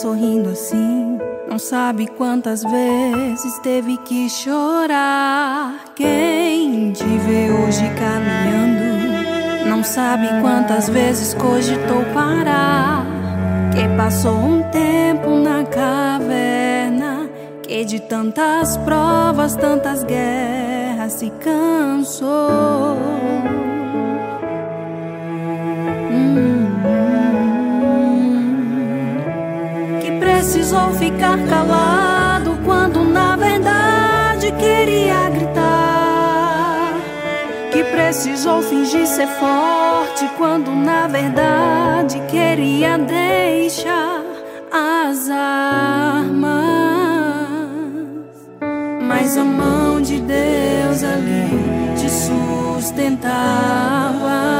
sorrindo assim. Não sabe quantas vezes teve que chorar. Quem te vê hoje caminhando, não sabe quantas vezes cogitou parar. Que passou um tempo na caverna, que de tantas provas, tantas guerras se cansou. Precisou ficar calado quando na verdade queria gritar. Que precisou fingir ser forte quando na verdade queria deixar as armas. Mas a mão de Deus ali te sustentava.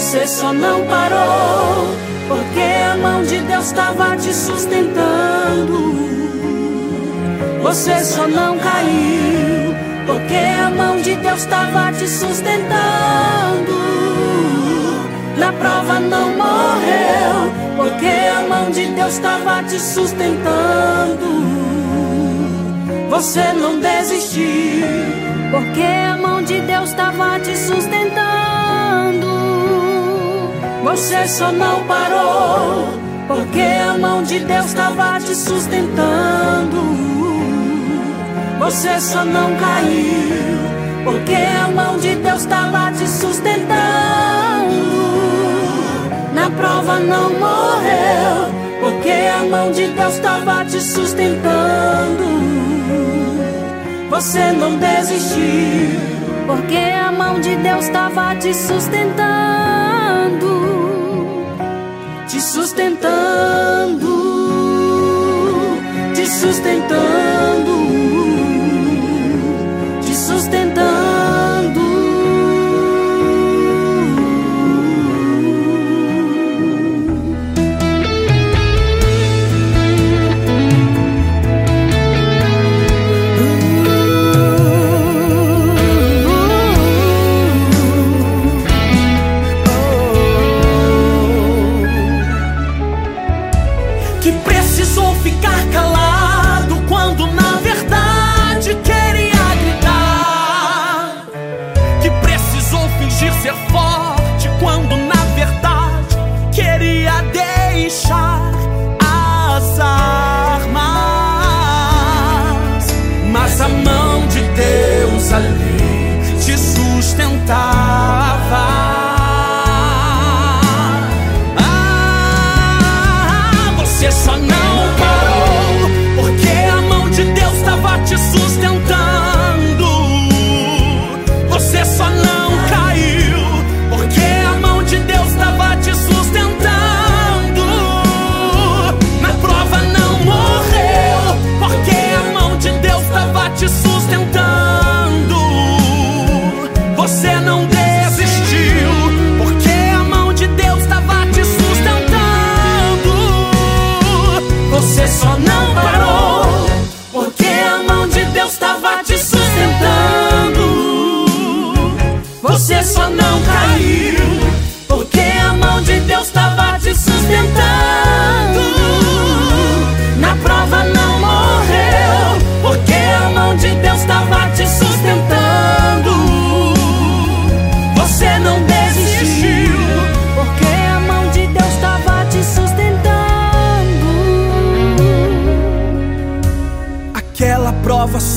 Você só não parou porque a mão de Deus estava te sustentando. Você só não caiu porque a mão de Deus estava te sustentando. Na prova não morreu porque a mão de Deus estava te sustentando. Você não desistiu porque a mão de Deus estava te sustentando. Você só não parou porque a mão de Deus estava te sustentando. Você só não caiu porque a mão de Deus estava te sustentando. Na prova não morreu porque a mão de Deus estava te sustentando. Você não desistiu porque a mão de Deus estava te sustentando te sustentando, te sustentando,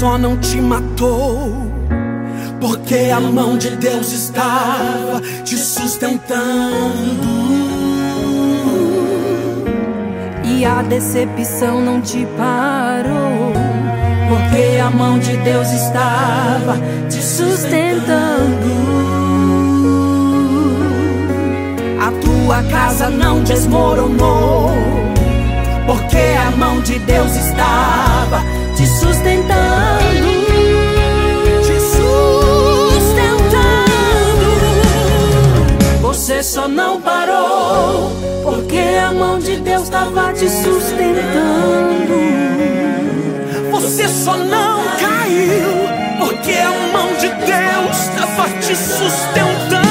só não te matou, porque a mão de Deus estava te sustentando. E a decepção não te parou, porque a mão de Deus estava te sustentando. A tua casa não desmoronou, porque a mão de Deus estava te sustentando. A mão de Deus estava te sustentando. Você só não caiu porque a mão de Deus estava te sustentando.